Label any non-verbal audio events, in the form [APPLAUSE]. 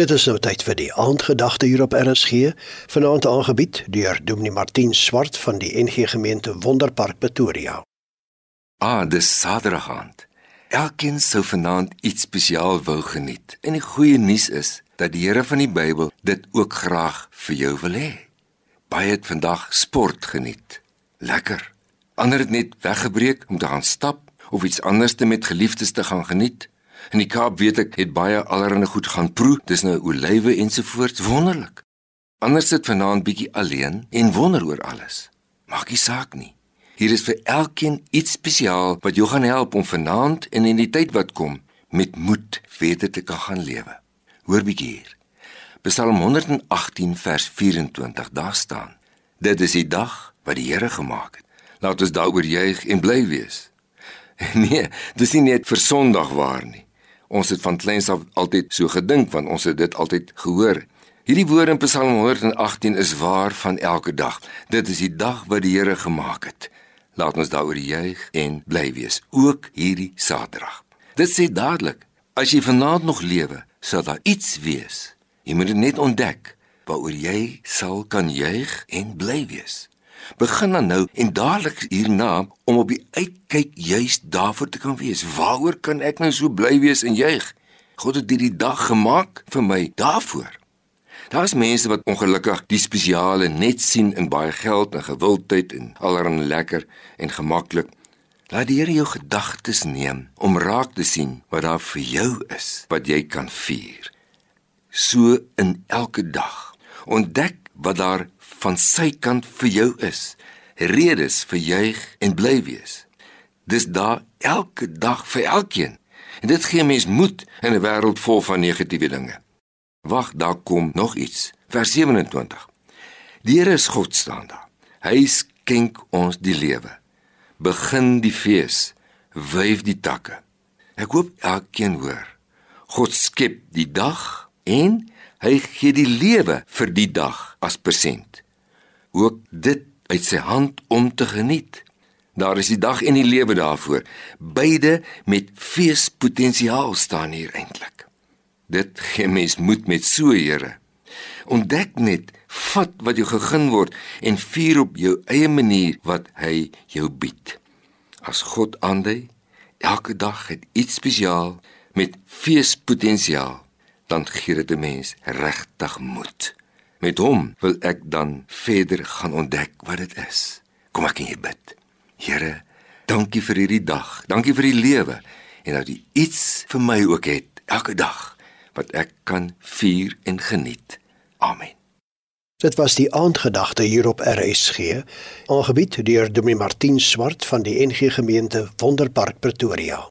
Dit is nou tyd vir die aandgedagte hier op RSG, vanaand aangebied deur Dominee Martin Swart van die NG Gemeente Wonderpark Pretoria. Ah, dis Saterdaand. Elkeen sou vanaand iets spesiaal wou geniet. En die goeie nuus is dat die Here van die Bybel dit ook graag vir jou wil hê. Baie het vandag sport geniet. Lekker. Ander het net weggebreek om te gaan stap of iets anders te met geliefdes te gaan geniet. In die Kaap weet ek het baie allerhande goed gaan proe, dis nou olywe ensovoorts, wonderlik. Anders sit vanaand bietjie alleen en wonder oor alles. Maak nie saak nie. Hier is vir elkeen iets spesiaal wat jou gaan help om vanaand en in die tyd wat kom met moed verder te kan gaan lewe. Hoor bietjie hier. Psalm 118 vers 24 daar staan: Dit is die dag wat die Here gemaak het. Laat ons daaroor juig en bly wees. [LAUGHS] Nee, dis nie net vir Sondag waar nie. Ons het van kleins af altyd so gedink want ons het dit altyd gehoor. Hierdie woorde in Psalm 118 is waar van elke dag. Dit is die dag wat die Here gemaak het. Laat ons daaroor juig en bly wees, ook hierdie Saterdag. Dit sê dadelik, as jy vanaand nog lewe, sal daar iets wees. Jy moet dit net ontdek waaroor jy sal kan juig en bly wees. Begin dan nou en dadelik hierna om op die uitkyk juis daarvoor te kan wees. Waaroor kan ek nou so bly wees en juig? God het hierdie dag gemaak vir my daarvoor. Daar's mense wat ongelukkig die spesiale net sien in baie geld en gewildheid en allerlei lekker en gemaklik. Laat die Here jou gedagtes neem om raak te sien wat daar vir jou is wat jy kan vier. So in elke dag. Ontdek wat daar van sy kant vir jou is. Redes vir juig en bly wees. Dis daar elke dag vir elkeen. En dit gee mens moed in 'n wêreld vol van negatiewe dinge. Wag, daar kom nog iets. Vers 27. Die Here is God staan daar. Hy skenk ons die lewe. Begin die fees, wyf die takke. Ek hoop elkeen hoor. God skep die dag en hy gee die lewe vir die dag as persent ook dit uit sy hand om te geniet. Daar is die dag en die lewe daarvoor. Beide met feespotensiaal staan hier eintlik. Dit gee mens moed met so Here. Ontdek net vat wat jou gegeen word en vier op jou eie manier wat hy jou bied. As God aandui, elke dag het iets spesiaal met feespotensiaal, dan gee dit 'n mens regtig moed. Met hom wil ek dan verder gaan ontdek wat dit is. Kom ek in jou bid. Here, dankie vir hierdie dag. Dankie vir die lewe en dat U iets vir my ook het elke dag wat ek kan vier en geniet. Amen. Dit was die aandgedagte hier op RSG, aangebied deur Dominee Martin Swart van die NG Gemeente Wonderpark Pretoria.